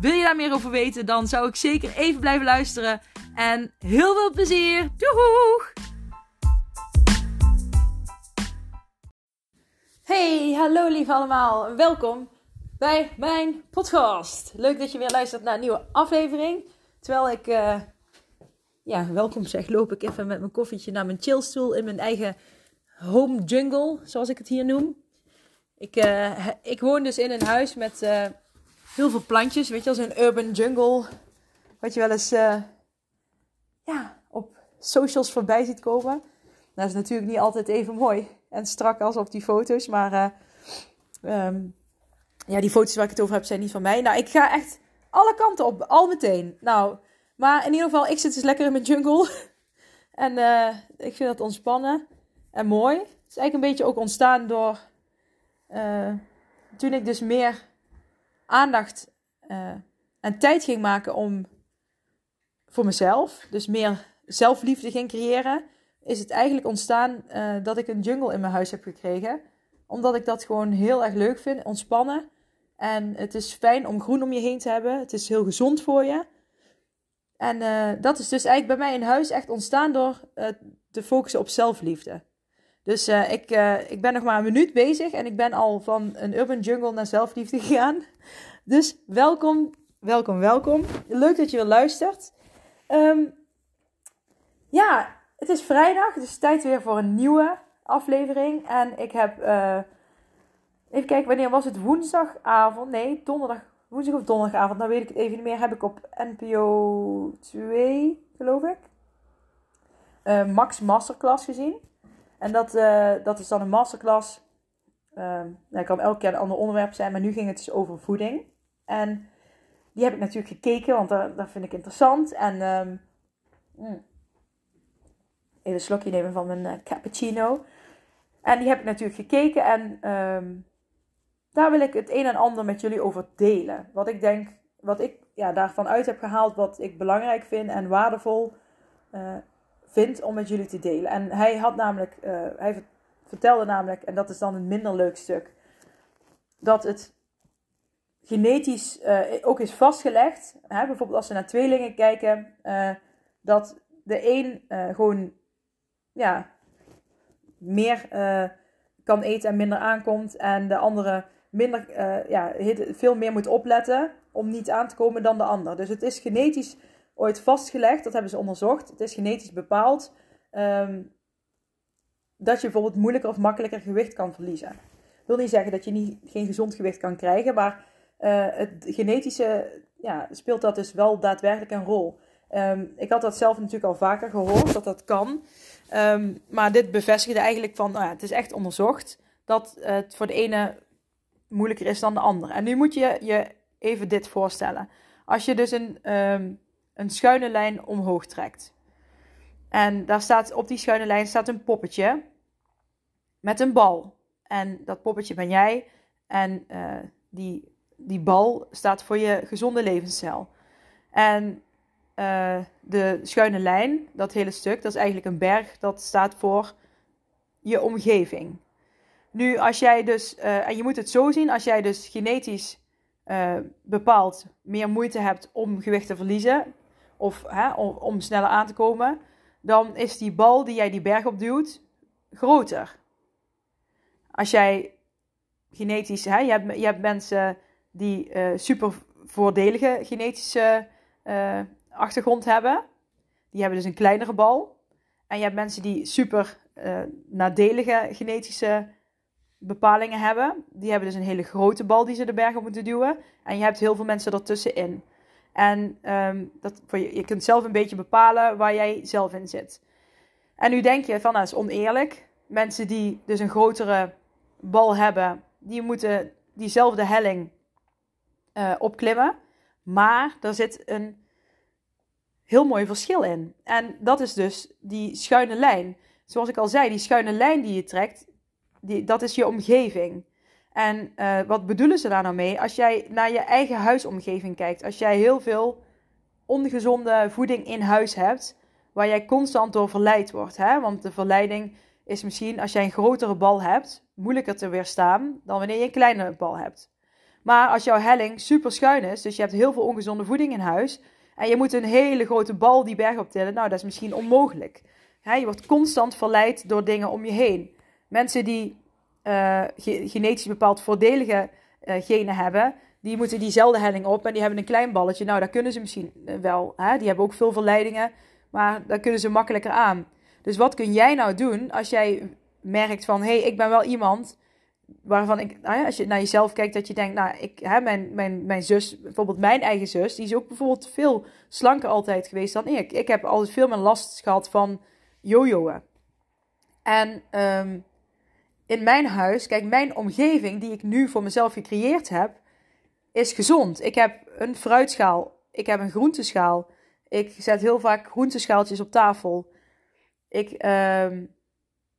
Wil je daar meer over weten, dan zou ik zeker even blijven luisteren. En heel veel plezier! Doeg! Hey, hallo lief allemaal. Welkom bij mijn podcast. Leuk dat je weer luistert naar een nieuwe aflevering. Terwijl ik, uh, ja, welkom zeg, loop ik even met mijn koffietje naar mijn chillstoel in mijn eigen home jungle, zoals ik het hier noem. Ik, uh, ik woon dus in een huis met uh, heel veel plantjes. Weet je, als een urban jungle. Wat je wel eens uh, ja, op socials voorbij ziet komen. Dat is natuurlijk niet altijd even mooi en strak als op die foto's. Maar um, ja, die foto's waar ik het over heb zijn niet van mij. Nou, ik ga echt alle kanten op, al meteen. Nou, maar in ieder geval, ik zit dus lekker in mijn jungle. en ik vind dat ontspannen en mooi. Het is eigenlijk een beetje ook ontstaan door toen ik dus meer aandacht uh, en tijd ging maken om voor mezelf, dus meer zelfliefde ging creëren, is het eigenlijk ontstaan uh, dat ik een jungle in mijn huis heb gekregen. Omdat ik dat gewoon heel erg leuk vind, ontspannen. En het is fijn om groen om je heen te hebben. Het is heel gezond voor je. En dat is dus eigenlijk bij mij in huis echt ontstaan door te focussen op zelfliefde. Dus uh, ik, uh, ik ben nog maar een minuut bezig en ik ben al van een urban jungle naar zelfliefde gegaan. Dus welkom, welkom, welkom. Leuk dat je weer luistert. Um, ja, het is vrijdag, dus tijd weer voor een nieuwe aflevering. En ik heb, uh, even kijken, wanneer was het? Woensdagavond? Nee, donderdag, woensdag of donderdagavond, nou weet ik het even niet meer. Heb ik op NPO 2, geloof ik, Max Masterclass gezien. En dat, uh, dat is dan een masterclass. Uh, nou, kan elke keer een ander onderwerp zijn, maar nu ging het dus over voeding. En die heb ik natuurlijk gekeken, want dat, dat vind ik interessant. En um, mm, even een slokje nemen van mijn uh, cappuccino. En die heb ik natuurlijk gekeken en um, daar wil ik het een en ander met jullie over delen. Wat ik denk, wat ik ja, daarvan uit heb gehaald, wat ik belangrijk vind en waardevol. Uh, vind om met jullie te delen. En hij had namelijk, uh, hij vertelde namelijk, en dat is dan een minder leuk stuk, dat het genetisch uh, ook is vastgelegd. Hè, bijvoorbeeld als we naar tweelingen kijken, uh, dat de een gewoon ja, meer kan eten en minder aankomt, en de andere minder, ja, veel meer moet opletten om niet aan te komen dan de ander. Dus het is genetisch ooit vastgelegd, dat hebben ze onderzocht. Het is genetisch bepaald um, dat je bijvoorbeeld moeilijker of makkelijker gewicht kan verliezen. Dat wil niet zeggen dat je niet, geen gezond gewicht kan krijgen, maar uh, het genetische ja, speelt dat dus wel daadwerkelijk een rol. Um, ik had dat zelf natuurlijk al vaker gehoord, dat dat kan. Um, maar dit bevestigde eigenlijk van, nou ja, het is echt onderzocht dat het voor de ene moeilijker is dan de andere. En nu moet je je even dit voorstellen. Als je dus een, een schuine lijn omhoog trekt. En daar staat, op die schuine lijn staat een poppetje met een bal. En dat poppetje ben jij. En uh, die, die bal staat voor je gezonde levensstijl. En uh, de schuine lijn, dat hele stuk, dat is eigenlijk een berg. Dat staat voor je omgeving. Nu, als jij dus, uh, en je moet het zo zien, als jij dus genetisch bepaald meer moeite hebt om gewicht te verliezen, of hè, om, sneller aan te komen, dan is die bal die jij die berg op duwt groter. Als jij genetisch, hè, je, hebt, je hebt mensen die uh, super voordelige genetische uh, achtergrond hebben, die hebben dus een kleinere bal. En je hebt mensen die super uh, nadelige genetische bepalingen hebben. Die hebben dus een hele grote bal die ze de berg op moeten duwen. En je hebt heel veel mensen ertussenin. En um, dat, je, kunt zelf een beetje bepalen waar jij zelf in zit. En nu denk je van, nou, dat is oneerlijk. Mensen die dus een grotere bal hebben, die moeten diezelfde helling uh, opklimmen. Maar er zit een heel mooi verschil in. En dat is dus die schuine lijn. Zoals ik al zei, die schuine lijn die je trekt, die, dat is je omgeving. En uh, wat bedoelen ze daar nou mee? Als jij naar je eigen huisomgeving kijkt, als jij heel veel ongezonde voeding in huis hebt, waar jij constant door verleid wordt. Hè? Want de verleiding is misschien, als jij een grotere bal hebt, moeilijker te weerstaan dan wanneer je een kleine bal hebt. Maar als jouw helling super schuin is, dus je hebt heel veel ongezonde voeding in huis, en je moet een hele grote bal die berg optillen, nou dat is misschien onmogelijk. je wordt constant verleid door dingen om je heen. Mensen die uh, genetisch bepaald voordelige uh, genen hebben, die moeten diezelfde helling op en die hebben een klein balletje. Nou, daar kunnen ze misschien eh, wel. Hè? Die hebben ook veel verleidingen, maar daar kunnen ze makkelijker aan. Dus wat kun jij nou doen als jij merkt van, hé, hey, ik ben wel iemand waarvan ik, als je naar jezelf kijkt, dat je denkt, nou, ik, hè, mijn, mijn, mijn zus, bijvoorbeeld mijn eigen zus, die is ook bijvoorbeeld veel slanker altijd geweest dan ik. Ik heb altijd veel meer last gehad van jojoen. En um, in mijn huis, kijk, mijn omgeving die ik nu voor mezelf gecreëerd heb, is gezond. Ik heb een fruitschaal, ik heb een groenteschaal. Ik zet heel vaak groenteschaaltjes op tafel. Ik, uh,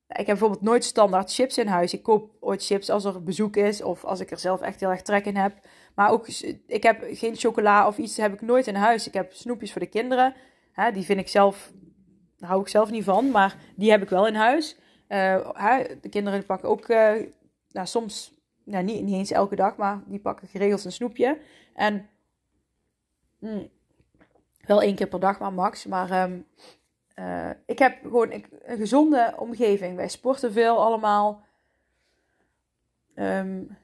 ik heb bijvoorbeeld nooit standaard chips in huis. Ik koop ooit chips als er bezoek is of als ik er zelf echt heel erg trek in heb. Maar ook, ik heb geen chocola of iets heb ik nooit in huis. Ik heb snoepjes voor de kinderen. Hè, die vind ik zelf, daar hou ik zelf niet van, maar die heb ik wel in huis. Uh, de kinderen pakken ook, uh, nou, soms, niet, niet eens elke dag, maar die pakken geregeld een snoepje. En mm, wel één keer per dag maar max. Maar um, uh, ik heb gewoon een gezonde omgeving. Wij sporten veel allemaal. Um,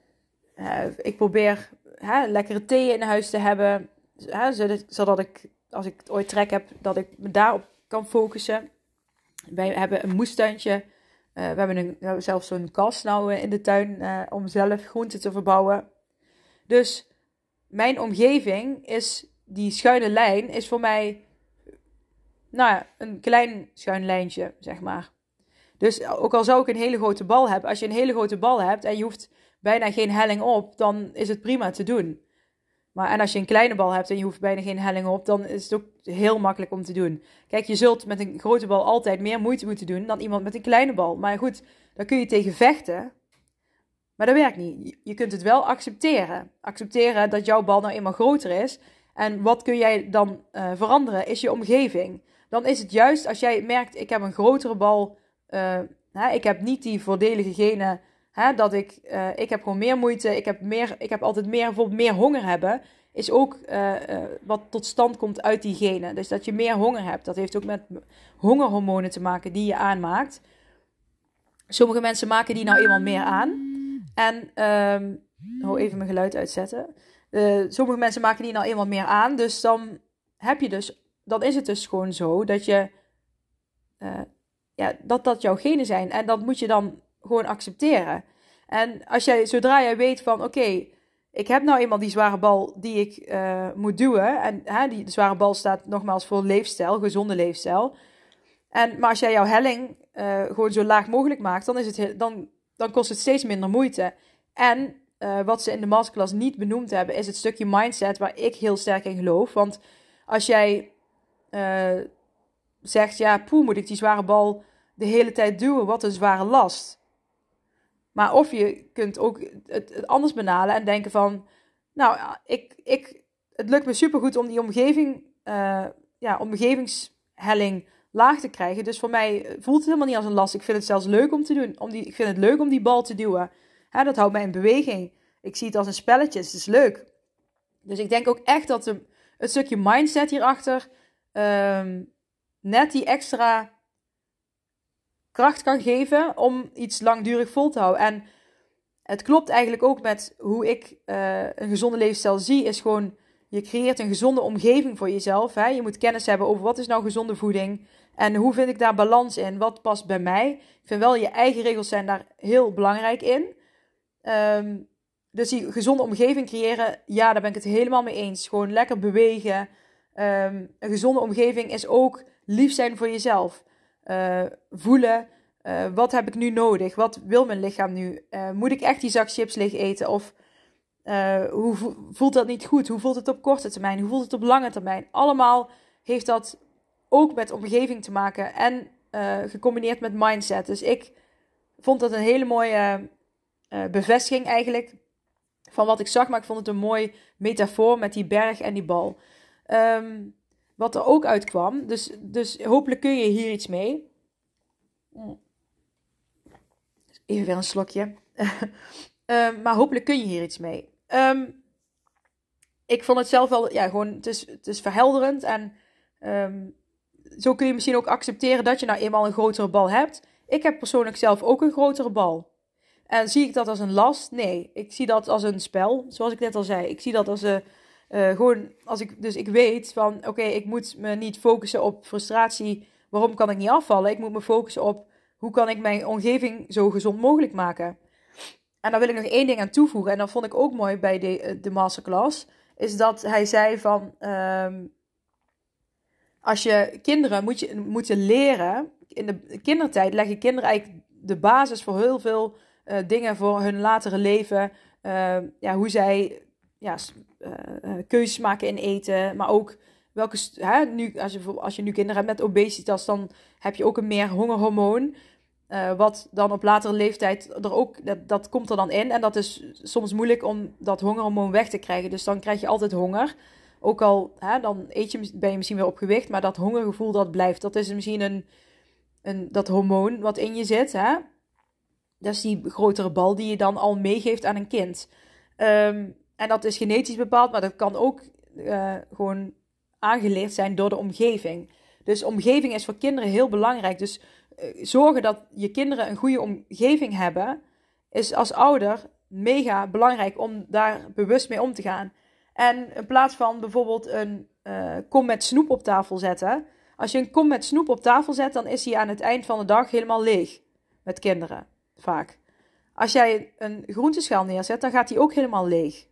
ik probeer hè, lekkere thee in huis te hebben. Hè, zodat ik, als ik ooit trek heb, dat ik me daarop kan focussen. Wij hebben een moestuintje we hebben een, nou, zelfs zo'n kast nou uh, in de tuin uh, om zelf groenten te verbouwen. Dus mijn omgeving is, die schuine lijn, is voor mij, nou ja, een klein schuin lijntje, zeg maar. Dus ook al zou ik een hele grote bal hebben, als je een hele grote bal hebt en je hoeft bijna geen helling op, dan is het prima te doen. Maar en als je een kleine bal hebt en je hoeft bijna geen helling op, dan is het ook heel makkelijk om te doen. Kijk, je zult met een grote bal altijd meer moeite moeten doen dan iemand met een kleine bal. Maar goed, daar kun je tegen vechten. Maar dat werkt niet. Je kunt het wel accepteren. Accepteren dat jouw bal nou eenmaal groter is. En wat kun jij dan uh, veranderen? Is je omgeving. Dan is het juist als jij merkt: ik heb een grotere bal. Uh, hè, ik heb niet die voordelige genen Hè, dat ik, uh, ik heb gewoon meer moeite. Ik heb, meer, ik heb altijd meer, bijvoorbeeld meer honger hebben. Is ook uh, uh, wat tot stand komt uit die genen. Dus dat je meer honger hebt. Dat heeft ook met hongerhormonen te maken die je aanmaakt. Sommige mensen maken die nou eenmaal meer aan. En, um, oh, even mijn geluid uitzetten. sommige mensen maken die nou eenmaal meer aan. Dus dan heb je dus, dan is het dus gewoon zo dat je, ja, dat dat jouw genen zijn. En dat moet je dan gewoon accepteren. En als jij, zodra jij weet van oké, ik heb nou eenmaal die zware bal die ik uh, moet duwen. En hè, die zware bal staat nogmaals voor leefstijl, gezonde leefstijl. En, maar als jij jouw helling uh, gewoon zo laag mogelijk maakt, dan, is het, dan, dan kost het steeds minder moeite. En uh, wat ze in de masterclass niet benoemd hebben, is het stukje mindset waar ik heel sterk in geloof. Want als jij zegt, ja, poeh, moet ik die zware bal de hele tijd duwen? Wat een zware last. Maar of je kunt ook het, anders benalen en denken van, nou, ik, ik, het lukt me supergoed om die omgeving, uh, ja, omgevingshelling laag te krijgen. Dus voor mij voelt het helemaal niet als een last. Ik vind het zelfs leuk om te doen. Om die, ik vind het leuk om die bal te duwen. Dat houdt mij in beweging. Ik zie het als een spelletje. Het is leuk. Dus ik denk ook echt dat de, het stukje mindset hierachter um, net die extra kracht kan geven om iets langdurig vol te houden. En het klopt eigenlijk ook met hoe ik uh, een gezonde levensstijl zie, is gewoon, je creëert een gezonde omgeving voor jezelf. Hè? Je moet kennis hebben over wat is nou gezonde voeding en hoe vind ik daar balans in, wat past bij mij. Ik vind wel, je eigen regels zijn daar heel belangrijk in. Um, dus die gezonde omgeving creëren, ja, daar ben ik het helemaal mee eens. Gewoon lekker bewegen. Um, een gezonde omgeving is ook lief zijn voor jezelf. Uh, voelen. Uh, wat heb ik nu nodig? Wat wil mijn lichaam nu? Uh, moet ik echt die zak chips leeg eten? Of hoe voelt dat niet goed? Hoe voelt het op korte termijn? Hoe voelt het op lange termijn? Allemaal heeft dat ook met omgeving te maken en gecombineerd met mindset. Dus ik vond dat een hele mooie bevestiging eigenlijk van wat ik zag, maar ik vond het een mooi metafoor met die berg en die bal. Um, wat er ook uitkwam, dus, dus hopelijk kun je hier iets mee. Even weer een slokje. um, maar hopelijk kun je hier iets mee. Um, ik vond het zelf wel, ja, gewoon, het is, het is verhelderend. En um, zo kun je misschien ook accepteren dat je nou eenmaal een grotere bal hebt. Ik heb persoonlijk zelf ook een grotere bal. En zie ik dat als een last? Nee, ik zie dat als een spel, zoals ik net al zei. Ik zie dat als een, uh, gewoon, als ik, dus ik weet van, oké, ik moet me niet focussen op frustratie. Waarom kan ik niet afvallen? Ik moet me focussen op, hoe kan ik mijn omgeving zo gezond mogelijk maken? En daar wil ik nog één ding aan toevoegen. En dat vond ik ook mooi bij de, de masterclass. Is dat hij zei van, um, als je kinderen moet je, moeten leren, in de kindertijd leg je kinderen eigenlijk de basis voor heel veel uh, dingen voor hun latere leven. Uh, ja, hoe zij ja, keuzes maken in eten, maar ook welke, hè, nu, als, je, als je nu kinderen hebt met obesitas, dan heb je ook een meer hongerhormoon. wat dan op latere leeftijd er ook, dat, dat komt er dan in. En dat is soms moeilijk om dat hongerhormoon weg te krijgen. Dus dan krijg je altijd honger. Ook al hè, dan eet je, ben je misschien weer op gewicht, maar dat hongergevoel dat blijft. Dat is misschien een, een, dat hormoon wat in je zit. Hè? Dat is die grotere bal die je dan al meegeeft aan een kind. Um, en dat is genetisch bepaald, maar dat kan ook uh, gewoon aangeleerd zijn door de omgeving. Dus omgeving is voor kinderen heel belangrijk. Dus uh, zorgen dat je kinderen een goede omgeving hebben, is als ouder mega belangrijk om daar bewust mee om te gaan. En in plaats van bijvoorbeeld een uh, kom met snoep op tafel zetten. Als je een kom met snoep op tafel zet, dan is hij aan het eind van de dag helemaal leeg. Met kinderen, vaak. Als jij een groenteschaal neerzet, dan gaat hij ook helemaal leeg.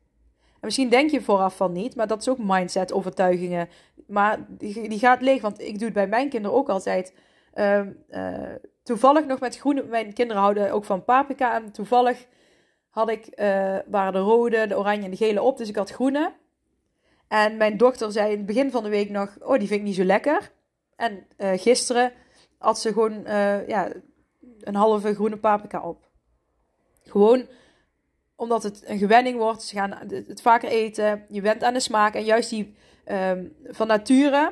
En misschien denk je vooraf van niet, maar dat is ook mindset, overtuigingen. Maar die, die gaat leeg, want ik doe het bij mijn kinderen ook altijd. Uh, uh, toevallig nog met groene, mijn kinderen houden ook van paprika. En toevallig had ik, uh, waren de rode, de oranje en de gele op. Dus ik had groene. En mijn dochter zei in het begin van de week nog, oh die vind ik niet zo lekker. En uh, gisteren had ze gewoon ja, een halve groene paprika op. Gewoon omdat het een gewenning wordt. Ze gaan het vaker eten. Je went aan de smaak. En juist die um, van nature.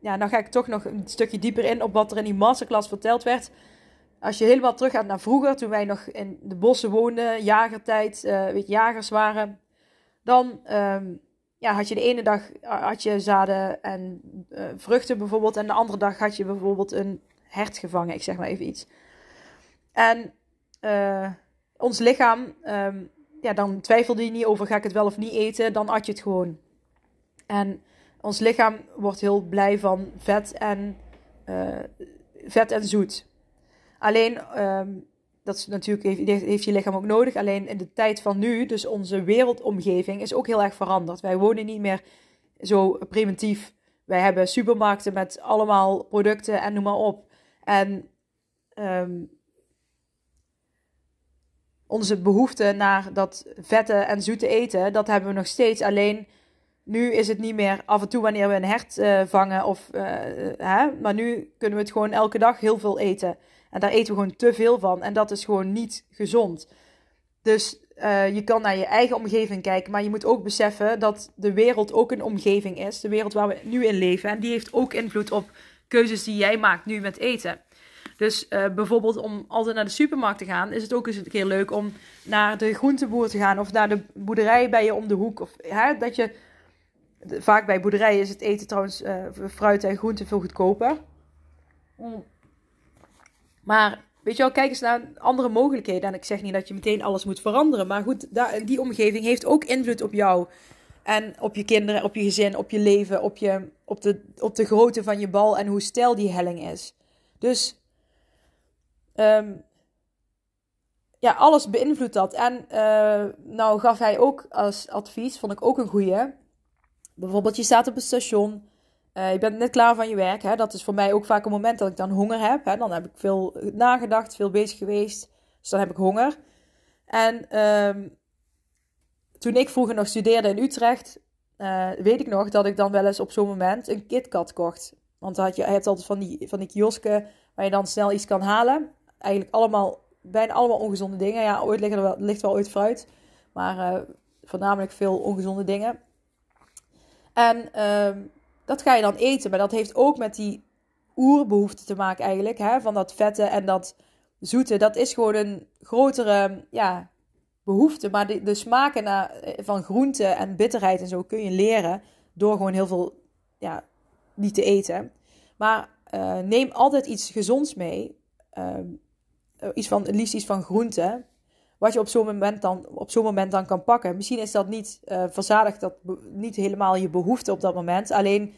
Ja, dan ga ik toch nog een stukje dieper in op wat er in die masterclass verteld werd. Als je helemaal terug gaat naar vroeger, toen wij nog in de bossen woonden, jagertijd, uh, weet je, jagers waren, dan um, ja, had je de ene dag had je zaden en vruchten bijvoorbeeld, en de andere dag had je bijvoorbeeld een hert gevangen, ik zeg maar even iets. En ons lichaam, um, ja, dan twijfelde je niet over ga ik het wel of niet eten, dan at je het gewoon. En ons lichaam wordt heel blij van vet en, vet en zoet. Alleen, um, dat is natuurlijk, heeft, heeft je lichaam ook nodig. Alleen in de tijd van nu, dus onze wereldomgeving, is ook heel erg veranderd. Wij wonen niet meer zo primitief. Wij hebben supermarkten met allemaal producten en noem maar op. En um, onze behoefte naar dat vette en zoete eten, dat hebben we nog steeds. Alleen nu is het niet meer af en toe wanneer we een hert uh, vangen. Of, uh, hè? Maar nu kunnen we het gewoon elke dag heel veel eten. En daar eten we gewoon te veel van. En dat is gewoon niet gezond. Dus je kan naar je eigen omgeving kijken. Maar je moet ook beseffen dat de wereld ook een omgeving is. De wereld waar we nu in leven. En die heeft ook invloed op keuzes die jij maakt nu met eten. Dus uh, bijvoorbeeld om altijd naar de supermarkt te gaan, is het ook eens een keer leuk om naar de groenteboer te gaan of naar de boerderij bij je om de hoek. Of hè, dat je. Vaak bij boerderijen is het eten trouwens, uh, fruit en groenten veel goedkoper. Mm. Maar weet je wel, kijk eens naar andere mogelijkheden. En ik zeg niet dat je meteen alles moet veranderen. Maar goed, die omgeving heeft ook invloed op jou. En op je kinderen, op je gezin, op je leven, op, je, op, de, op de grootte van je bal en hoe stijl die helling is. Dus um, ja, alles beïnvloedt dat. En uh, nou gaf hij ook als advies, vond ik ook een goeie. Bijvoorbeeld, je staat op een station. Uh, je bent net klaar van je werk. Hè? Dat is voor mij ook vaak een moment dat ik dan honger heb. Hè? Dan heb ik veel nagedacht, veel bezig geweest. Dus dan heb ik honger. En um, toen ik vroeger nog studeerde in Utrecht, eh, weet ik nog dat ik dan wel eens op zo'n moment een KitKat kocht. Want had je, je hebt altijd van die, van die kiosken waar je dan snel iets kan halen. Eigenlijk allemaal, bijna allemaal ongezonde dingen. Ja, ooit ligt er wel, ligt wel ooit fruit. Maar uh, voornamelijk veel ongezonde dingen. En ehm, dat ga je dan eten. Maar dat heeft ook met die oerbehoefte te maken eigenlijk. Hè? Van dat vette en dat zoete. Dat is gewoon een grotere ja, behoefte. Maar de, de smaken naar, eh, van groente en bitterheid en zo kun je leren. Door gewoon heel veel ja, niet te eten. Maar uh, neem altijd iets gezonds mee. Uh, iets van, liefst iets van groente. Wat je op zo'n moment, dan, op zo'n moment dan kan pakken. Misschien is dat niet uh, verzadigd, dat niet helemaal je behoefte op dat moment. Alleen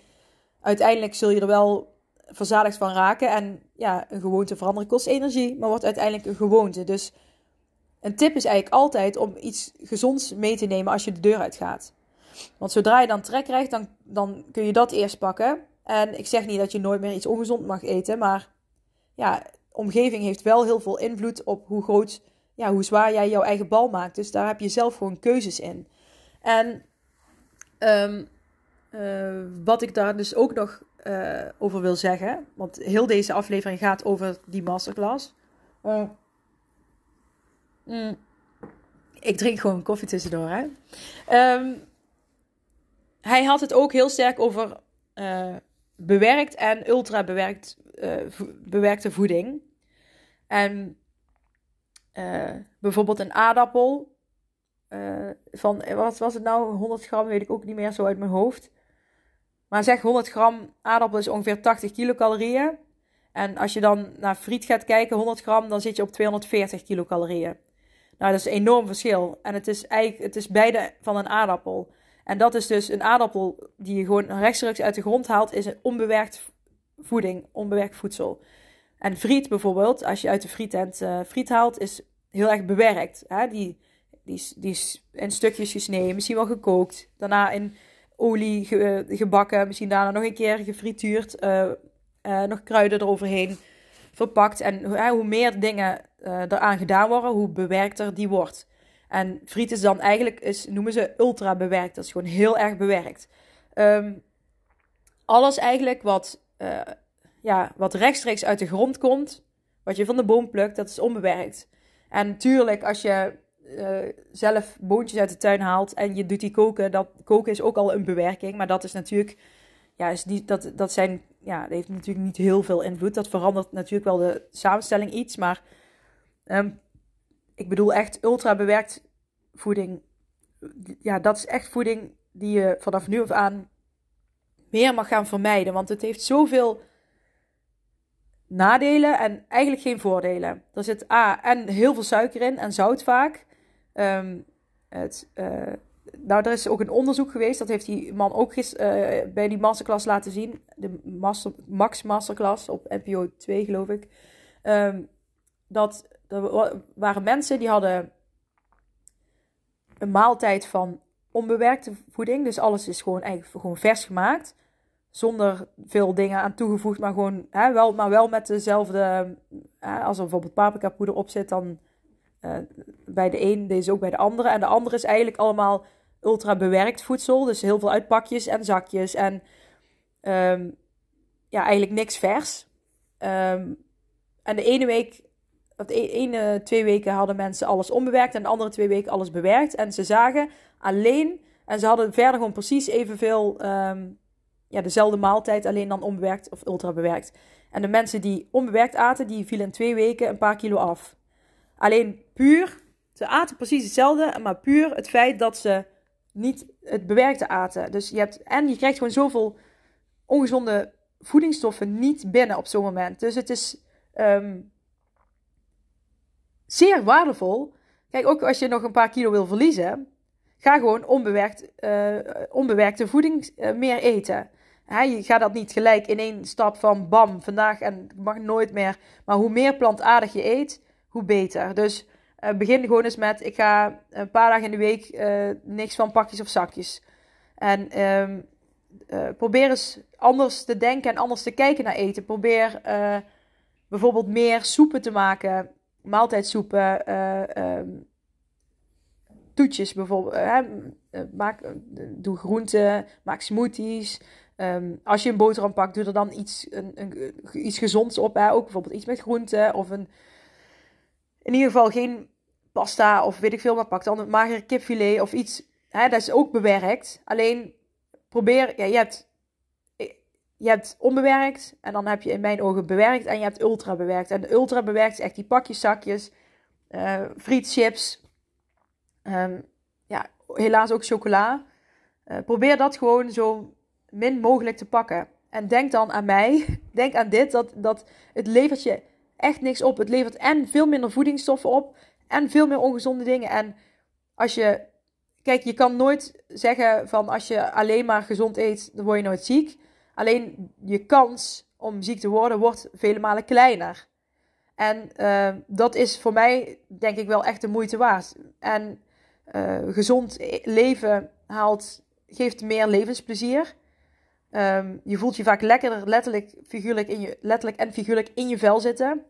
uiteindelijk zul je er wel verzadigd van raken. En ja, een gewoonte veranderen kost energie, maar wordt uiteindelijk een gewoonte. Dus een tip is eigenlijk altijd om iets gezonds mee te nemen als je de deur uitgaat. Want zodra je dan trek krijgt, dan, dan kun je dat eerst pakken. En ik zeg niet dat je nooit meer iets ongezond mag eten, maar ja, omgeving heeft wel heel veel invloed op hoe groot, ja, hoe zwaar jij jouw eigen bal maakt. Dus daar heb je zelf gewoon keuzes in. En um, uh, wat ik daar dus ook nog uh, over wil zeggen, want heel deze aflevering gaat over die masterclass. Uh, mm, ik drink gewoon koffie tussendoor. Hè? Um, hij had het ook heel sterk over bewerkt en ultra bewerkt, bewerkte voeding. En bijvoorbeeld een aardappel. van, wat was het nou? 100 gram, weet ik ook niet meer zo uit mijn hoofd. Maar zeg 100 gram aardappel is ongeveer 80 kilocalorieën. En als je dan naar friet gaat kijken, 100 gram, dan zit je op 240 kilocalorieën. Nou, dat is een enorm verschil. En het is eigenlijk, het is beide van een aardappel. En dat is dus een aardappel die je gewoon rechtstreeks uit de grond haalt, is een onbewerkt voeding, onbewerkt voedsel. En friet bijvoorbeeld, als je uit de frietent uh, friet haalt, is heel erg bewerkt. Hè? Die, die, die is in stukjes gesneden, misschien wel gekookt. Daarna in olie eh, gebakken, misschien daarna nog een keer gefrituurd, uh, nog kruiden eroverheen verpakt. En hoe meer dingen eraan gedaan worden, hoe bewerkter die wordt. En friet is dan eigenlijk, is, noemen ze ultra bewerkt. Dat is gewoon heel erg bewerkt. Um, alles eigenlijk wat, ja, wat rechtstreeks uit de grond komt, wat je van de boom plukt, dat is onbewerkt. En natuurlijk, als je uh, zelf boontjes uit de tuin haalt en je doet die koken, dat koken is ook al een bewerking. Maar dat is natuurlijk, ja, is niet, dat, dat zijn, ja, dat heeft natuurlijk niet heel veel invloed. Dat verandert natuurlijk wel de samenstelling iets. Maar um, ik bedoel echt ultra bewerkt voeding. Ja, dat is echt voeding die je vanaf nu af aan meer mag gaan vermijden. Want het heeft zoveel nadelen en eigenlijk geen voordelen. Er zit A en heel veel suiker in en zout vaak. Um, het, uh, nou, er is ook een onderzoek geweest, dat heeft die man ook uh, bij die masterclass laten zien. De master, Max Masterclass op NPO 2, geloof ik. Um, dat waren mensen die hadden een maaltijd van onbewerkte voeding. Dus alles is gewoon eigenlijk gewoon vers gemaakt. Zonder veel dingen aan toegevoegd, maar gewoon hè, wel, maar wel met dezelfde. Hè, als er bijvoorbeeld paprika poeder op zit, dan uh, bij de een, deze ook bij de andere. En de andere is eigenlijk allemaal ultra bewerkt voedsel. Dus heel veel uitpakjes en zakjes. En um, ja, eigenlijk niks vers. Um, en de ene week, of de ene twee weken hadden mensen alles onbewerkt. En de andere twee weken alles bewerkt. En ze zagen alleen, en ze hadden verder gewoon precies evenveel, um, ja, dezelfde maaltijd, alleen dan onbewerkt of ultra bewerkt. En de mensen die onbewerkt aten, die vielen in twee weken een paar kilo af. Alleen puur, ze aten precies hetzelfde, maar puur het feit dat ze niet het bewerkte aten. Dus je hebt, en je krijgt gewoon zoveel ongezonde voedingsstoffen niet binnen op zo'n moment. Dus het is um, zeer waardevol. Kijk, ook als je nog een paar kilo wil verliezen, ga gewoon onbewerkt, uh, onbewerkte voeding uh, meer eten. Je gaat dat niet gelijk in één stap van bam, vandaag en mag nooit meer. Maar hoe meer plantaardig je eet, hoe beter. Dus uh, begin gewoon eens met: ik ga een paar dagen in de week uh, niks van pakjes of zakjes. En um, uh, probeer eens anders te denken en anders te kijken naar eten. Probeer bijvoorbeeld meer soepen te maken, maaltijdsoepen. Um, toetjes bijvoorbeeld. Maak, doe groenten, maak smoothies. Ehm, als je een boterham pakt, doe er dan iets, een, een, iets gezonds op. Hè? Ook bijvoorbeeld iets met groenten of een... In ieder geval geen pasta of weet ik veel, maar pak dan een magere kipfilet of iets. Hè? Dat is ook bewerkt. Alleen probeer... Ja, je hebt je hebt onbewerkt en dan heb je in mijn ogen bewerkt en je hebt ultra bewerkt. En ultra bewerkt is echt die pakjes, zakjes, uh, frietchips, um, ja, helaas ook chocola. Uh, probeer dat gewoon zo min mogelijk te pakken. En denk dan aan mij, denk aan dit, dat, dat het levert je echt niks op. Het levert en veel minder voedingsstoffen op en veel meer ongezonde dingen. En als je, kijk, je kan nooit zeggen van als je alleen maar gezond eet, dan word je nooit ziek. Alleen je kans om ziek te worden wordt vele malen kleiner. En uh, dat is voor mij denk ik wel echt de moeite waard. En uh, gezond leven haalt, geeft meer levensplezier. Um, je voelt je vaak lekkerder, letterlijk, figuurlijk in je, letterlijk en figuurlijk in je vel zitten.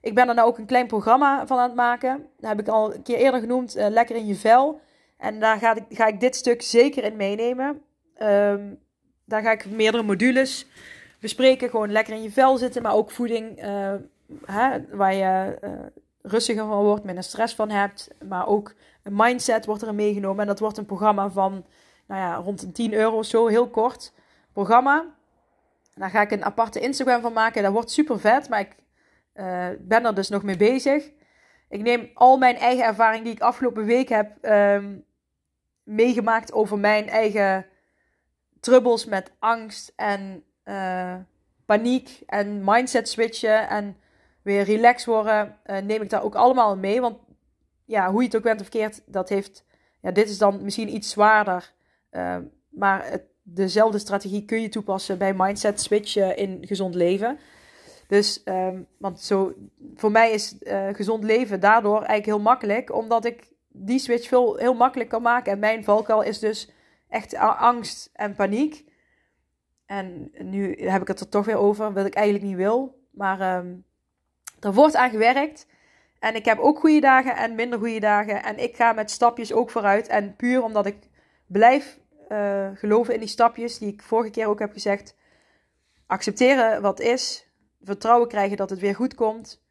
Ik ben er nou ook een klein programma van aan het maken. Dat heb ik al een keer eerder genoemd, uh, Lekker in je vel. En daar ga ik, ga ik dit stuk zeker in meenemen. Um, daar ga ik meerdere modules bespreken. Gewoon lekker in je vel zitten, maar ook voeding uh, hè, waar je uh, rustiger van wordt, minder stress van hebt. Maar ook een mindset wordt er meegenomen. En dat wordt een programma van nou ja, rond een 10 euro of zo, heel kort programma. Daar ga ik een aparte Instagram van maken. Dat wordt super vet, maar ik uh, ben er dus nog mee bezig. Ik neem al mijn eigen ervaring die ik afgelopen week heb um, meegemaakt over mijn eigen troubles met angst en uh, paniek en mindset switchen en weer relax worden, uh, neem ik daar ook allemaal mee. Want ja, hoe je het ook bent of verkeerd, dat heeft, ja, dit is dan misschien iets zwaarder. Uh, maar het, dezelfde strategie kun je toepassen bij mindset switchen in gezond leven. Dus, um, want zo, voor mij is gezond leven daardoor eigenlijk heel makkelijk, omdat ik die switch veel, heel makkelijk kan maken. En mijn valkuil is dus echt angst en paniek. En nu heb ik het er toch weer over, wat ik eigenlijk niet wil. Maar um, er wordt aan gewerkt. En ik heb ook goede dagen en minder goede dagen. En ik ga met stapjes ook vooruit. En puur omdat ik blijf uh, geloven in die stapjes, die ik vorige keer ook heb gezegd. Accepteren wat is. Vertrouwen krijgen dat het weer goed komt.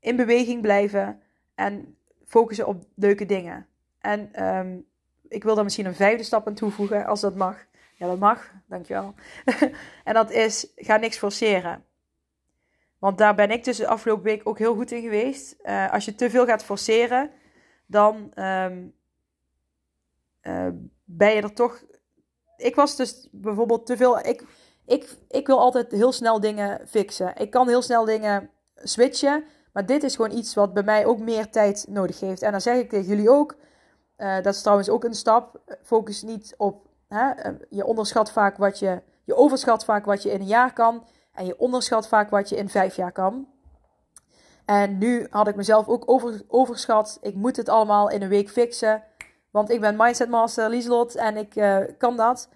In beweging blijven. En focussen op leuke dingen. En um, ik wil daar misschien een vijfde stap aan toevoegen, als dat mag. Ja, dat mag, dankjewel. en dat is, ga niks forceren. Want daar ben ik dus de afgelopen week ook heel goed in geweest. Uh, als je te veel gaat forceren, dan um, uh, ben je er toch... Ik was dus bijvoorbeeld te veel... Ik, ik, ik wil altijd heel snel dingen fixen. Ik kan heel snel dingen switchen. Maar dit is gewoon iets wat bij mij ook meer tijd nodig heeft. En dan zeg ik tegen jullie ook uh, dat is trouwens ook een stap. Focus niet op. Hè, eh, je onderschat vaak wat je. Je overschat vaak wat je in een jaar kan. En je onderschat vaak wat je in vijf jaar kan. En nu had ik mezelf ook over, overschat. Ik moet het allemaal in een week fixen. Want ik ben Mindset Master Lieselot en ik uh, kan dat.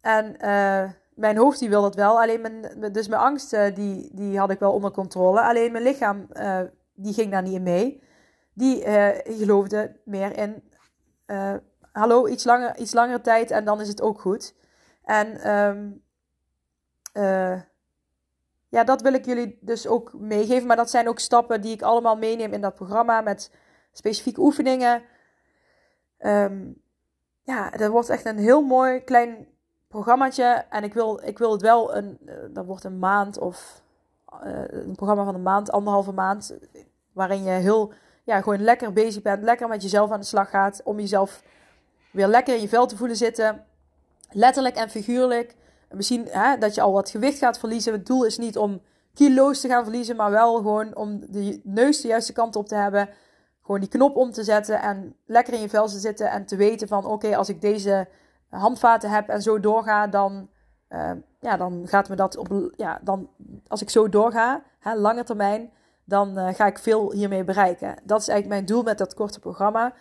En uh, mijn hoofd die wil dat wel. Alleen mijn, dus mijn angst die, die had ik wel onder controle. Alleen mijn lichaam die ging daar niet in mee. Die geloofde meer in hallo, iets langer, iets langere tijd en dan is het ook goed. En uh, ja, dat wil ik jullie dus ook meegeven. Maar dat zijn ook stappen die ik allemaal meeneem in dat programma met specifieke oefeningen. Um, ja, dat wordt echt een heel mooi klein programmaatje. En ik wil, ik wil het wel een, uh, wordt een maand of uh, een programma van een maand, anderhalve maand. Waarin je heel ja, gewoon lekker bezig bent, lekker met jezelf aan de slag gaat, om jezelf weer lekker in je vel te voelen zitten. Letterlijk en figuurlijk. Misschien hè, dat je al wat gewicht gaat verliezen. Het doel is niet om kilo's te gaan verliezen, maar wel gewoon om de neus de juiste kant op te hebben. Gewoon die knop om te zetten en lekker in je vel te zitten en te weten van oké, als ik deze handvaten heb en zo doorga, dan, uh, ja, dan gaat me dat op, ja, dan, als ik zo doorga, hè, lange termijn, dan uh, ga ik veel hiermee bereiken. Dat is eigenlijk mijn doel met dat korte programma.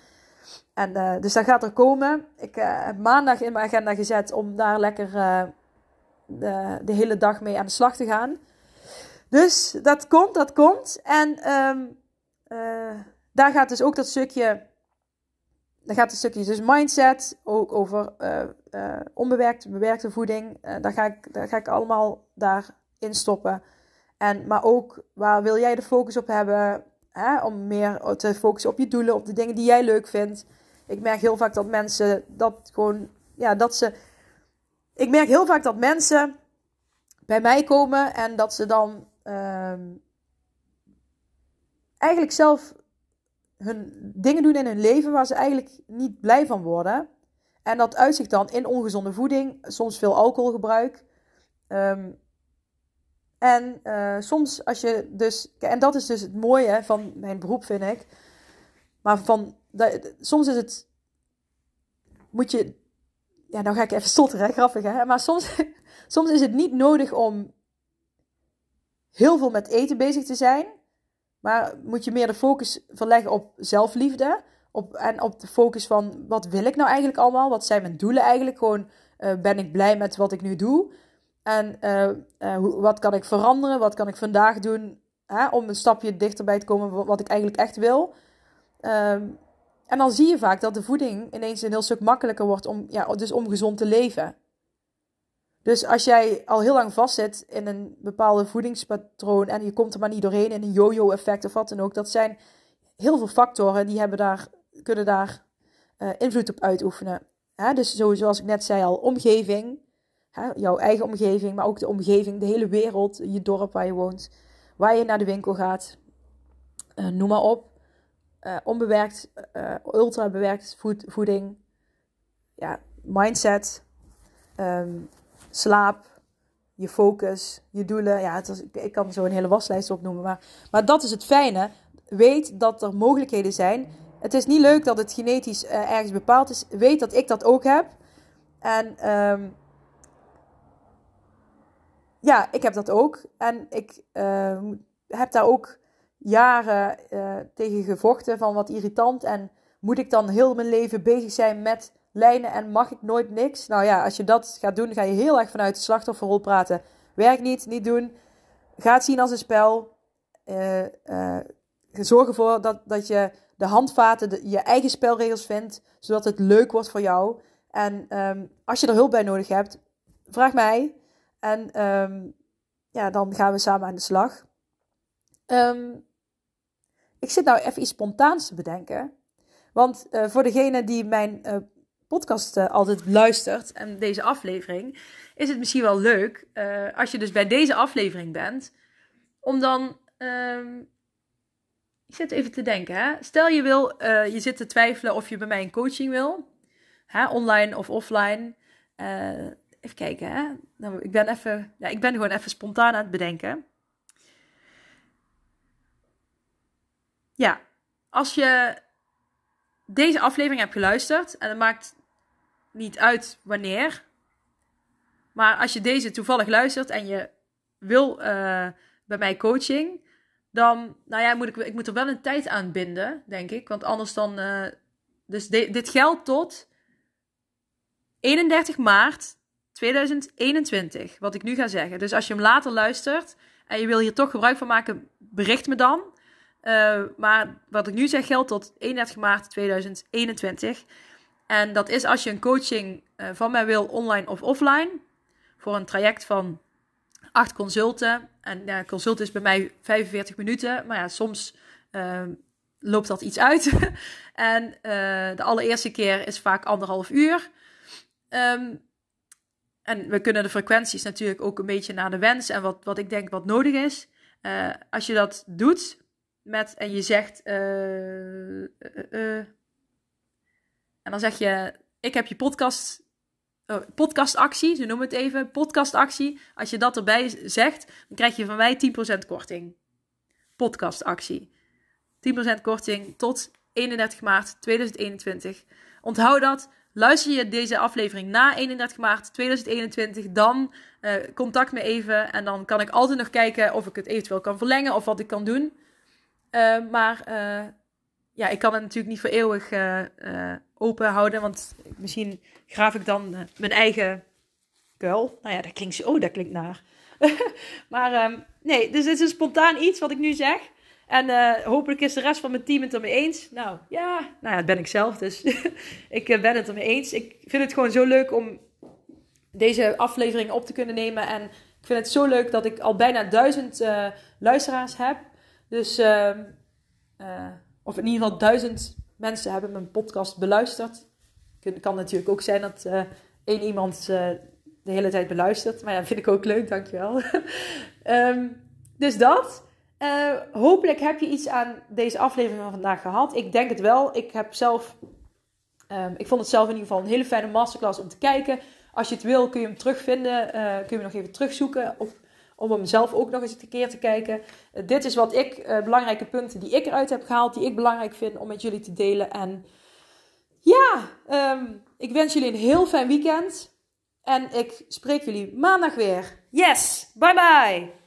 En, uh, dus dat gaat er komen. Ik heb maandag in mijn agenda gezet om daar lekker de, de, hele dag mee aan de slag te gaan. Dus dat komt, dat komt. En um, daar gaat dus ook dat stukje dan gaat het stukje dus mindset, ook over uh, onbewerkte, bewerkte voeding. daar, ga ik, daar ga ik allemaal daarin stoppen. En, maar ook, waar wil jij de focus op hebben? Hè? Om meer te focussen op je doelen, op de dingen die jij leuk vindt. Ik merk heel vaak dat mensen dat gewoon, ja, dat ze. Ik merk heel vaak dat mensen bij mij komen en dat ze dan uh, eigenlijk zelf hun dingen doen in hun leven waar ze eigenlijk niet blij van worden. En dat uitzicht dan in ongezonde voeding, soms veel alcoholgebruik. Um, en uh, soms als je dus, en dat is dus het mooie van mijn beroep vind ik. Maar van, dat, soms is het, moet je, ja nou ga ik even stotteren, grappig hè. Maar soms, soms is het niet nodig om heel veel met eten bezig te zijn. Maar moet je meer de focus verleggen op zelfliefde. Op, en op de focus van wat wil ik nou eigenlijk allemaal? Wat zijn mijn doelen eigenlijk? Gewoon uh, ben ik blij met wat ik nu doe? En uh, uh, wat kan ik veranderen? Wat kan ik vandaag doen hè, om een stapje dichterbij te komen wat ik eigenlijk echt wil? Um, en dan zie je vaak dat de voeding ineens een heel stuk makkelijker wordt om, ja, dus om gezond te leven. Dus als jij al heel lang vastzit in een bepaalde voedingspatroon en je komt er maar niet doorheen in een yo-yo effect of wat dan ook, dat zijn heel veel factoren die hebben daar, kunnen daar uh, invloed op uitoefenen. Hè? Dus zoals ik net zei al, omgeving, hè? jouw eigen omgeving, maar ook de omgeving, de hele wereld, je dorp waar je woont, waar je naar de winkel gaat, uh, noem maar op. Uh, onbewerkt, ultra bewerkt voed, voeding, ja, mindset, um, slaap, je focus, je doelen. Ja, het ik kan zo een hele waslijst opnoemen. Maar, maar dat is het fijne. Weet dat er mogelijkheden zijn. Het is niet leuk dat het genetisch uh, ergens bepaald is. Weet dat ik dat ook heb. En um, ja, ik heb dat ook. En ik uh, heb daar ook jaren uh, tegen gevochten van wat irritant. En moet ik dan heel mijn leven bezig zijn met lijnen en mag ik nooit niks. Nou ja, als je dat gaat doen, ga je heel erg vanuit de slachtofferrol praten. Werk niet, niet doen. Ga het zien als een spel. Uh, uh, zorg ervoor dat, dat je de handvaten, je eigen spelregels vindt, zodat het leuk wordt voor jou. En um, als je er hulp bij nodig hebt, vraag mij. En um, ja, dan gaan we samen aan de slag. Um, ik zit nou even iets spontaans te bedenken. Want uh, voor degene die mijn podcast uh, altijd luistert en deze aflevering, is het misschien wel leuk uh, als je dus bij deze aflevering bent, om dan. Uh, ik zit even te denken, hè? Stel je wil, uh, je zit te twijfelen of je bij mij een coaching wil, hè? online of offline. even kijken, hè? Nou, ik ben even, ja, ik ben gewoon even spontaan aan het bedenken. Ja, als je deze aflevering hebt geluisterd en het maakt niet uit wanneer. Maar als je deze toevallig luistert en je wil uh, bij mij coaching, dan, nou ja, moet ik, ik moet er wel een tijd aan binden, denk ik. Want anders dan, uh, dus dit geldt tot 31 maart 2021, wat ik nu ga zeggen. Dus als je hem later luistert en je wil hier toch gebruik van maken, bericht me dan. Uh, maar wat ik nu zeg geldt tot 31 maart 2021. En dat is als je een coaching uh, van mij wil, online of offline, voor een traject van acht consulten. En consult is bij mij 45 minuten, maar ja, soms uh, loopt dat iets uit. en uh, de allereerste keer is vaak anderhalf uur. Um, en we kunnen de frequenties natuurlijk ook een beetje naar de wens en wat, wat ik denk wat nodig is. Uh, als je dat doet met en je zegt. En dan zeg je, ik heb je podcast, uh, podcastactie, ze noemen het even, podcastactie. Als je dat erbij zegt, dan krijg je van mij 10% korting. Podcastactie. 10% korting tot 31 maart 2021. Onthoud dat. Luister je deze aflevering na 31 maart 2021, dan uh, contact me even. En dan kan ik altijd nog kijken of ik het eventueel kan verlengen of wat ik kan doen. Uh, maar ja, ik kan het natuurlijk niet voor eeuwig open houden. Want misschien graaf ik dan uh, mijn eigen kuil. Nou ja, dat klinkt, oh, dat klinkt naar. maar um, nee, dus dit is een spontaan iets wat ik nu zeg. En eh, hopelijk is de rest van mijn team het ermee eens. Nou ja, nou ja, dat ben ik zelf. Dus ik eh, ben het ermee eens. Ik vind het gewoon zo leuk om deze aflevering op te kunnen nemen. En ik vind het zo leuk dat ik al bijna duizend luisteraars heb. Dus, ehm, of in ieder geval duizend mensen hebben mijn podcast beluisterd. Het kan natuurlijk ook zijn dat één iemand de hele tijd beluistert. Maar ja, vind ik ook leuk, dankjewel. um, dus dat. Uh, hopelijk heb je iets aan deze aflevering van vandaag gehad. Ik denk het wel. Ik heb zelf. Um, ik vond het zelf in ieder geval een hele fijne masterclass om te kijken. Als je het wil, kun je hem terugvinden. Kun je hem nog even terugzoeken. Of, om hem zelf ook nog eens een keer te kijken. Uh, dit is wat ik, belangrijke punten die ik eruit heb gehaald. Die ik belangrijk vind om met jullie te delen. En ja, um, ik wens jullie een heel fijn weekend. En ik spreek jullie maandag weer. Yes, bye bye.